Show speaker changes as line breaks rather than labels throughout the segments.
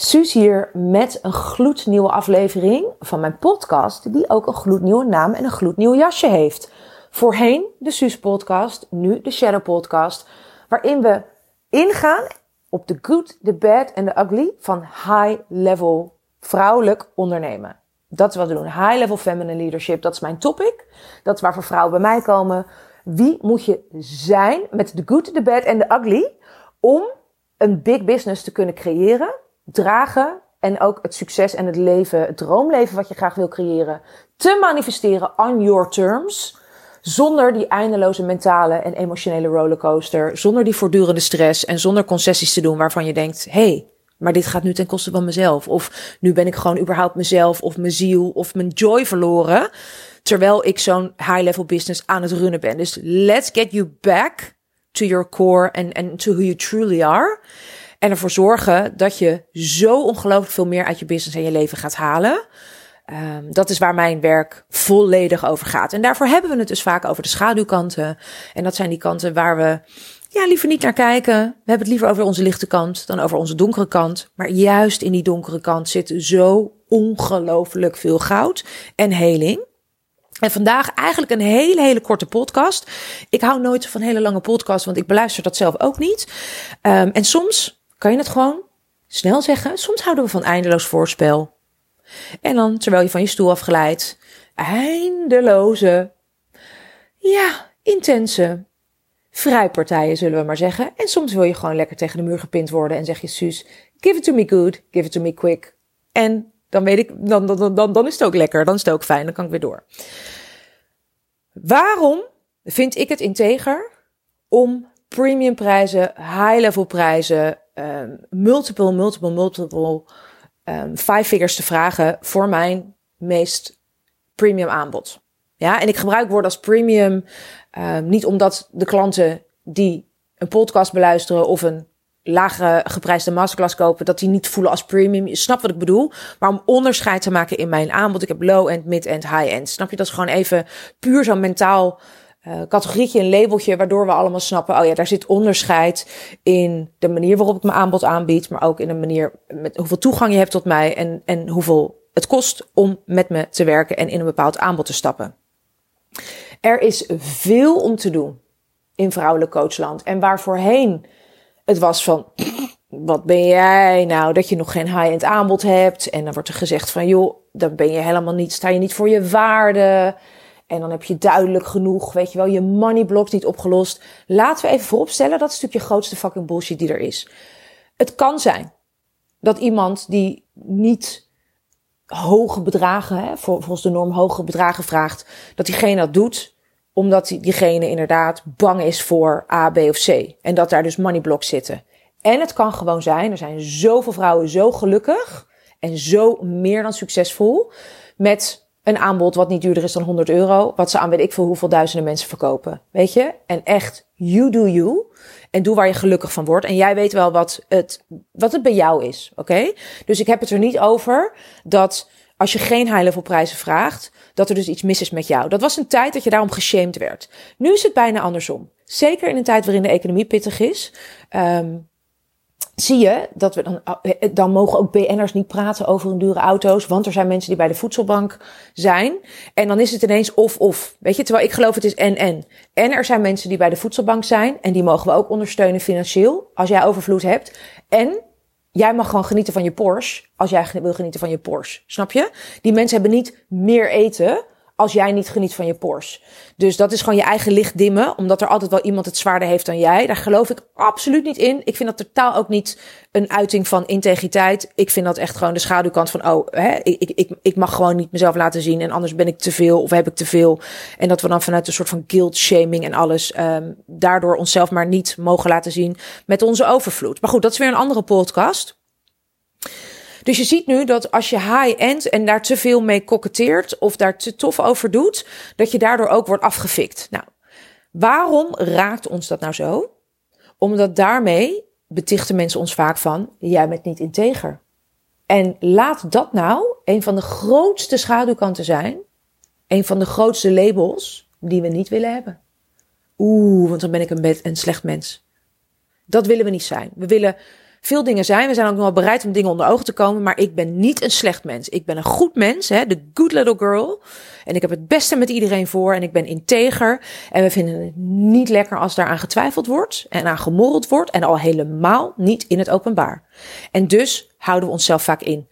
Suus hier met een gloednieuwe aflevering van mijn podcast, die ook een gloednieuwe naam en een gloednieuw jasje heeft. Voorheen de Suus podcast, nu de Shadow podcast, waarin we ingaan op de good, de bad en de ugly van high level vrouwelijk ondernemen. Dat is wat we doen. High level feminine leadership, dat is mijn topic. Dat is waarvoor vrouwen bij mij komen. Wie moet je zijn met de good, de bad en de ugly om een big business te kunnen creëren, dragen en ook het succes en het leven, het droomleven wat je graag wil creëren, te manifesteren on your terms. Zonder die eindeloze mentale en emotionele rollercoaster. Zonder die voortdurende stress en zonder concessies te doen waarvan je denkt: hé, hey, maar dit gaat nu ten koste van mezelf. Of nu ben ik gewoon überhaupt mezelf of mijn ziel of mijn joy verloren. Terwijl ik zo'n high-level business aan het runnen ben. Dus let's get you back to your core and, and to who you truly are. En ervoor zorgen dat je zo ongelooflijk veel meer uit je business en je leven gaat halen. Um, dat is waar mijn werk volledig over gaat. En daarvoor hebben we het dus vaak over de schaduwkanten. En dat zijn die kanten waar we ja, liever niet naar kijken. We hebben het liever over onze lichte kant dan over onze donkere kant. Maar juist in die donkere kant zit zo ongelooflijk veel goud en heling. En vandaag eigenlijk een hele, hele korte podcast. Ik hou nooit van hele lange podcasts, want ik beluister dat zelf ook niet. Um, en soms kan je het gewoon snel zeggen. Soms houden we van eindeloos voorspel. En dan, terwijl je van je stoel afglijdt, eindeloze, ja, intense vrijpartijen, zullen we maar zeggen. En soms wil je gewoon lekker tegen de muur gepind worden en zeg je, Suus, give it to me good, give it to me quick. En dan weet ik, dan, dan, dan, dan is het ook lekker, dan is het ook fijn, dan kan ik weer door. Waarom vind ik het integer om premium prijzen, high level prijzen, um, multiple, multiple, multiple um, five figures te vragen voor mijn meest premium aanbod? Ja, en ik gebruik woorden als premium um, niet omdat de klanten die een podcast beluisteren of een lagere geprijsde masterclass kopen, dat die niet voelen als premium. Je snapt wat ik bedoel. Maar om onderscheid te maken in mijn aanbod. Ik heb low-end, mid-end, high-end. Snap je? Dat is gewoon even puur zo'n mentaal uh, categorietje, een labeltje, waardoor we allemaal snappen, oh ja, daar zit onderscheid in de manier waarop ik mijn aanbod aanbied, maar ook in de manier met hoeveel toegang je hebt tot mij en, en hoeveel het kost om met me te werken en in een bepaald aanbod te stappen. Er is veel om te doen in vrouwelijk coachland. En waar voorheen het was van, wat ben jij nou, dat je nog geen high-end aanbod hebt. En dan wordt er gezegd van, joh, dan ben je helemaal niet, sta je niet voor je waarde. En dan heb je duidelijk genoeg, weet je wel, je money blocks niet opgelost. Laten we even vooropstellen, dat is natuurlijk je grootste fucking bullshit die er is. Het kan zijn dat iemand die niet hoge bedragen, hè, volgens de norm hoge bedragen vraagt, dat diegene dat doet omdat diegene inderdaad bang is voor A, B of C. En dat daar dus money blocks zitten. En het kan gewoon zijn, er zijn zoveel vrouwen zo gelukkig en zo meer dan succesvol met een aanbod wat niet duurder is dan 100 euro, wat ze aan weet ik veel hoeveel duizenden mensen verkopen. Weet je? En echt, you do you. En doe waar je gelukkig van wordt. En jij weet wel wat het, wat het bij jou is. Oké? Dus ik heb het er niet over dat als je geen high-level prijzen vraagt, dat er dus iets mis is met jou. Dat was een tijd dat je daarom geshamed werd. Nu is het bijna andersom. Zeker in een tijd waarin de economie pittig is. Um, zie je dat we dan, eh, dan mogen ook BN'ers niet praten over hun dure auto's, want er zijn mensen die bij de voedselbank zijn. En dan is het ineens of-of. Weet je, terwijl ik geloof het is en-en. En er zijn mensen die bij de voedselbank zijn en die mogen we ook ondersteunen financieel als jij overvloed hebt. En jij mag gewoon genieten van je Porsche als jij wil genieten van je Porsche. Snap je? Die mensen hebben niet meer eten als jij niet geniet van je Porsche. Dus dat is gewoon je eigen licht dimmen, omdat er altijd wel iemand het zwaarder heeft dan jij. Daar geloof ik absoluut niet in. Ik vind dat totaal ook niet een uiting van integriteit. Ik vind dat echt gewoon de schaduwkant van, oh, hè, ik, ik, ik mag gewoon niet mezelf laten zien en anders ben ik te veel of heb ik te veel. En dat we dan vanuit een soort van guilt shaming en alles, um, daardoor onszelf maar niet mogen laten zien met onze overvloed. Maar goed, dat is weer een andere podcast. Dus je ziet nu dat als je high-end en daar te veel mee koketteert of daar te tof over doet, dat je daardoor ook wordt afgefikt. Nou, waarom raakt ons dat nou zo? Omdat daarmee betichten mensen ons vaak van, jij bent niet integer. En laat dat nou een van de grootste schaduwkanten zijn, een van de grootste labels die we niet willen hebben. Oeh, want dan ben ik een, een slecht mens. Dat willen we niet zijn. We willen veel dingen zijn. We zijn ook nog wel bereid om dingen onder ogen te komen. Maar ik ben niet een slecht mens. Ik ben een goed mens, hè, de good little girl. En ik heb het beste met iedereen voor. En ik ben integer. En we vinden het niet lekker als daaraan getwijfeld wordt. En aan gemorreld wordt. En al helemaal niet in het openbaar. En dus houden we onszelf vaak in.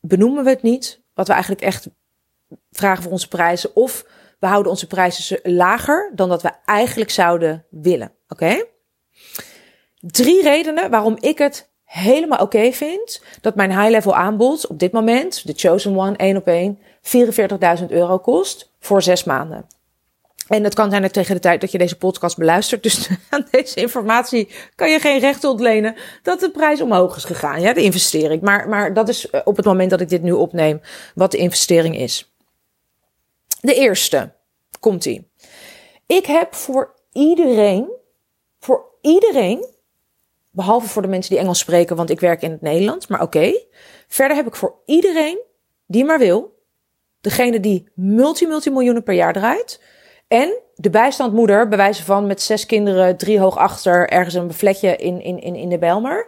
Benoemen we het niet. Wat we eigenlijk echt vragen voor onze prijzen. Of we houden onze prijzen lager dan dat we eigenlijk zouden willen. Oké? Drie redenen waarom ik het helemaal oké vind dat mijn high-level aanbod op dit moment, de Chosen One 1 op 1, 44.000 euro kost voor zes maanden. En het kan zijn dat tegen de tijd dat je deze podcast beluistert, dus aan deze informatie kan je geen recht ontlenen dat de prijs omhoog is gegaan. Ja, de investering. Maar, maar dat is eh, op het moment dat ik dit nu opneem, wat de investering is. De eerste, komt ie. Ik heb voor iedereen, voor iedereen Behalve voor de mensen die Engels spreken, want ik werk in het Nederlands. Maar oké. Verder heb ik voor iedereen die maar wil. Degene die multi-multimiljoenen per jaar draait. En de bijstandmoeder, bij wijze van met zes kinderen, drie hoog achter, ergens een flatje in, in, in, in de Belmer.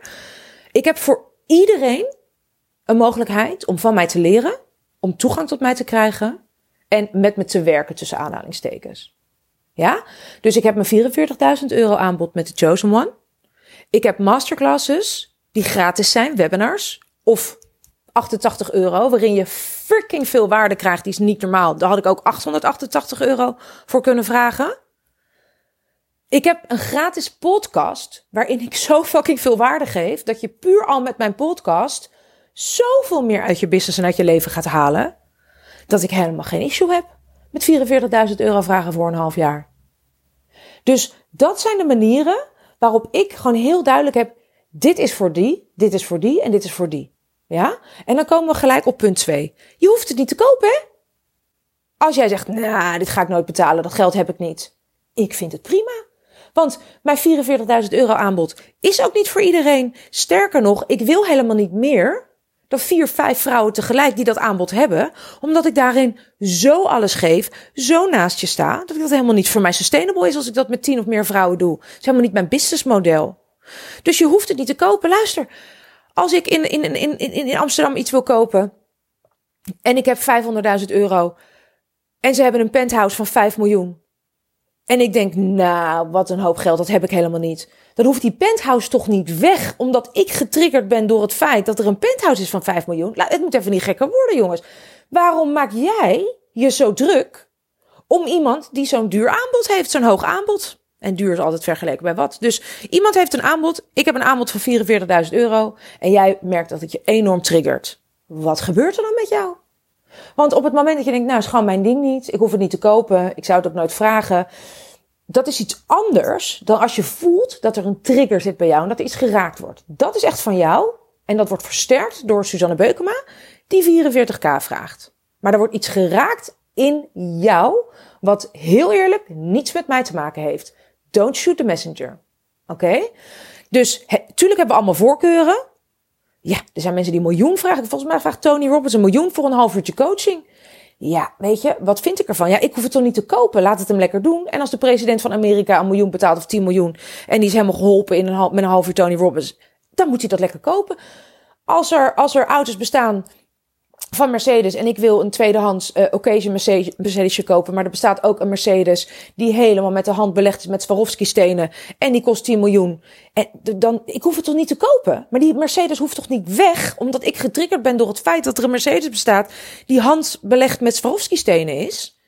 Ik heb voor iedereen een mogelijkheid om van mij te leren, om toegang tot mij te krijgen en met me te werken tussen aanhalingstekens. Ja? Dus ik heb mijn 44.000 euro aanbod met de Chosen One. Ik heb masterclasses die gratis zijn, webinars. Of 88 euro, waarin je freaking veel waarde krijgt. Die is niet normaal. Daar had ik ook 888 euro voor kunnen vragen. Ik heb een gratis podcast waarin ik zo fucking veel waarde geef dat je puur al met mijn podcast zoveel meer uit je business en uit je leven gaat halen. Dat ik helemaal geen issue heb met 44.000 euro vragen voor een half jaar. Dus dat zijn de manieren waarop ik gewoon heel duidelijk heb: dit is voor die, dit is voor die en dit is voor die. Ja? En dan komen we gelijk op punt 2. Je hoeft het niet te kopen, hè? Als jij zegt, nou, dit ga ik nooit betalen, dat geld heb ik niet. Ik vind het prima. Want mijn 44.000 euro aanbod is ook niet voor iedereen. Sterker nog, ik wil helemaal niet meer dan vier, vijf vrouwen tegelijk die dat aanbod hebben. Omdat ik daarin zo alles geef, zo naast je sta, dat ik dat helemaal niet voor mij sustainable is als ik dat met tien of meer vrouwen doe. Het is helemaal niet mijn businessmodel. Dus je hoeft het niet te kopen. Luister, als ik in, in, in, in, in Amsterdam iets wil kopen en ik heb 500.000 euro en ze hebben een penthouse van 5 miljoen. En ik denk, nou, wat een hoop geld, dat heb ik helemaal niet dan hoeft die penthouse toch niet weg. Omdat ik getriggerd ben door het feit dat er een penthouse is van 5 miljoen. het moet even niet gekker worden, jongens. Waarom maak jij je zo druk om iemand die zo'n duur aanbod heeft, zo'n hoog aanbod? En duur is altijd vergeleken bij wat. Dus iemand heeft een aanbod. Ik heb een aanbod van 44.000 euro. En jij merkt dat het je enorm triggert. Wat gebeurt er dan met jou? Want op het moment dat je denkt, nou is gewoon mijn ding niet. Ik hoef het niet te kopen. Ik zou het ook nooit vragen dat is iets anders dan als je voelt dat er een trigger zit bij jou en dat er iets geraakt wordt. Dat is echt van jou en dat wordt versterkt door Suzanne Beukema, die 44k vraagt. Maar er wordt iets geraakt in jou wat heel eerlijk niets met mij te maken heeft. Don't shoot the messenger. Oké? Dus tuurlijk hebben we allemaal voorkeuren. Ja, er zijn mensen die een miljoen vragen. Volgens mij vraagt Tony Robbins een miljoen voor een half uurtje coaching. Ja, weet je, wat vind ik ervan? Ja, ik hoef het toch niet te kopen. Laat het hem lekker doen. En als de president van Amerika een miljoen betaalt of 10 miljoen. en die is helemaal geholpen in een, met een half uur Tony Robbins. dan moet hij dat lekker kopen. Als er, als er auto's bestaan van Mercedes en ik wil een tweedehands uh, occasion Mercedes, Mercedesje kopen, maar er bestaat ook een Mercedes die helemaal met de hand belegd is met Swarovski stenen en die kost 10 miljoen. En dan, ik hoef het toch niet te kopen? Maar die Mercedes hoeft toch niet weg, omdat ik getriggerd ben door het feit dat er een Mercedes bestaat die hand belegd met Swarovski stenen is?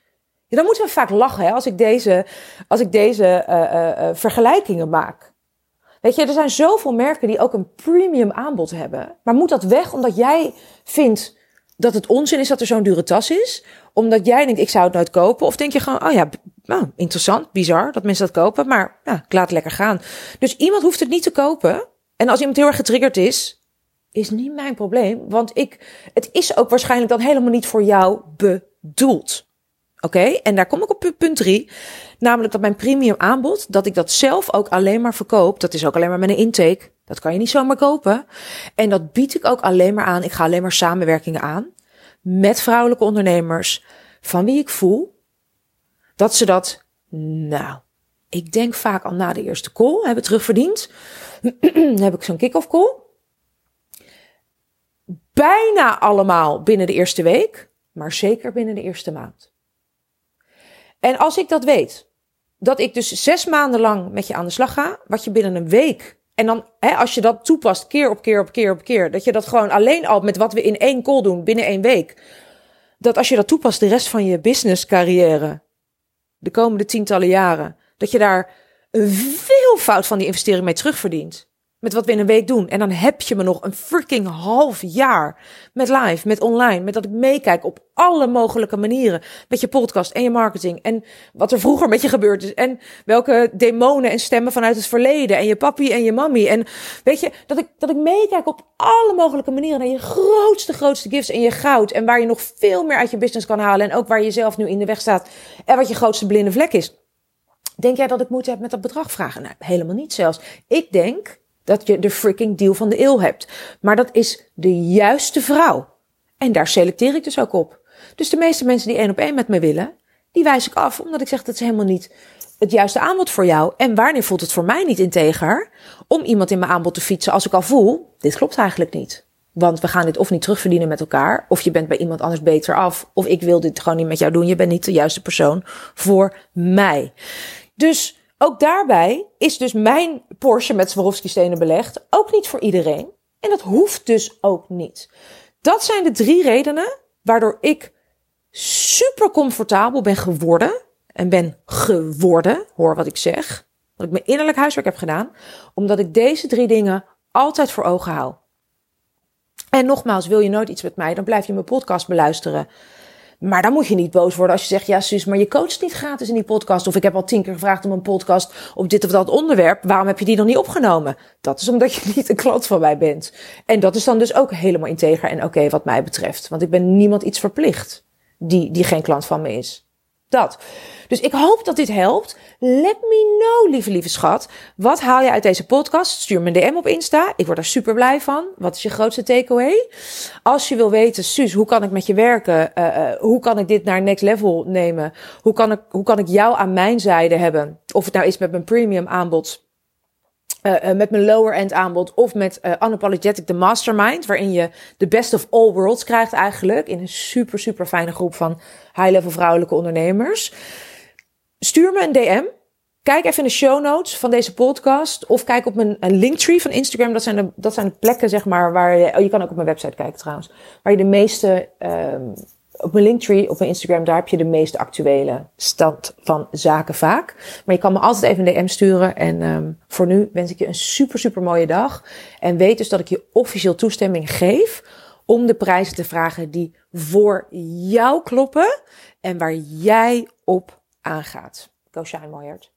Ja, dan moeten we vaak lachen hè, als ik deze, als ik deze uh, uh, vergelijkingen maak. Weet je, er zijn zoveel merken die ook een premium aanbod hebben. Maar moet dat weg omdat jij vindt dat het onzin is dat er zo'n dure tas is? Omdat jij denkt, ik zou het nooit kopen? Of denk je gewoon, oh ja, nou, interessant, bizar dat mensen dat kopen, maar ik laat het lekker gaan. Dus iemand hoeft het niet te kopen. En als iemand heel erg getriggerd is, is niet mijn probleem. Want ik, het is ook waarschijnlijk dan helemaal niet voor jou bedoeld. Oké, en daar kom ik op punt drie. Namelijk dat mijn premium aanbod, dat ik dat zelf ook alleen maar verkoop. Dat is ook alleen maar een intake. Dat kan je niet zomaar kopen. En dat bied ik ook alleen maar aan. Ik ga alleen maar samenwerkingen aan met vrouwelijke ondernemers van wie ik voel dat ze dat, nou, ik denk vaak al na de eerste call hebben terugverdiend. Heb ik zo'n kick-off call. bijna allemaal binnen de eerste week, maar zeker binnen de eerste maand. En als ik dat weet, dat ik dus zes maanden lang met je aan de slag ga, wat je binnen een week. En dan, hè, als je dat toepast, keer op keer op keer op keer, dat je dat gewoon alleen al met wat we in één call doen binnen één week, dat als je dat toepast de rest van je business carrière, de komende tientallen jaren, dat je daar een veelvoud van die investering mee terugverdient. Met wat we in een week doen. En dan heb je me nog een freaking half jaar met live, met online, met dat ik meekijk op alle mogelijke manieren. Met je podcast en je marketing. En wat er vroeger met je gebeurd is. En welke demonen en stemmen vanuit het verleden. En je papi en je mammy. En weet je, dat ik, dat ik meekijk op alle mogelijke manieren naar je grootste, grootste gifts en je goud. En waar je nog veel meer uit je business kan halen. En ook waar je zelf nu in de weg staat. En wat je grootste blinde vlek is. Denk jij dat ik moeite heb met dat bedrag vragen? Nou, helemaal niet zelfs. Ik denk dat je de freaking deal van de eeuw hebt. Maar dat is de juiste vrouw. En daar selecteer ik dus ook op. Dus de meeste mensen die één op één met me willen, die wijs ik af, omdat ik zeg dat is helemaal niet het juiste aanbod voor jou. En wanneer voelt het voor mij niet integer om iemand in mijn aanbod te fietsen als ik al voel, dit klopt eigenlijk niet. Want we gaan dit of niet terugverdienen met elkaar, of je bent bij iemand anders beter af, of ik wil dit gewoon niet met jou doen. Je bent niet de juiste persoon voor mij. Dus ook daarbij is dus mijn Porsche met Swarovski-stenen belegd ook niet voor iedereen. En dat hoeft dus ook niet. Dat zijn de drie redenen waardoor ik super comfortabel ben geworden. En ben geworden, hoor wat ik zeg. Dat ik mijn innerlijk huiswerk heb gedaan. Omdat ik deze drie dingen altijd voor ogen hou. En nogmaals, wil je nooit iets met mij, dan blijf je mijn podcast beluisteren. Maar dan moet je niet boos worden als je zegt, ja Suus, maar je coacht niet gratis in die podcast. Of ik heb al tien keer gevraagd om een podcast op dit of dat onderwerp. Waarom heb je die dan niet opgenomen? Dat is omdat je niet een klant van mij bent. En dat is dan dus ook helemaal integer en oké wat mij betreft. Want ik ben niemand iets verplicht die, die geen klant van me is. Dat. Dus ik hoop dat dit helpt. Let me know, lieve, lieve schat. Wat haal je uit deze podcast? Stuur me een DM op Insta. Ik word er super blij van. Wat is je grootste takeaway? Als je wil weten, Suus, hoe kan ik met je werken? Uh, uh, hoe kan ik dit naar next level nemen? Hoe kan ik, hoe kan ik jou aan mijn zijde hebben? Of het nou is met mijn premium aanbod uh, uh, met mijn lower end aanbod of met uh, Unapologetic the Mastermind, waarin je de best of all worlds krijgt eigenlijk in een super super fijne groep van high level vrouwelijke ondernemers. Stuur me een DM. Kijk even in de show notes van deze podcast of kijk op mijn linktree van Instagram. Dat zijn de, dat zijn de plekken zeg maar waar je, oh, je kan ook op mijn website kijken trouwens, waar je de meeste um, op mijn linktree, op mijn Instagram, daar heb je de meest actuele stand van zaken vaak. Maar je kan me altijd even een DM sturen. En um, voor nu wens ik je een super, super mooie dag. En weet dus dat ik je officieel toestemming geef om de prijzen te vragen die voor jou kloppen en waar jij op aangaat. Go Shine Moyert.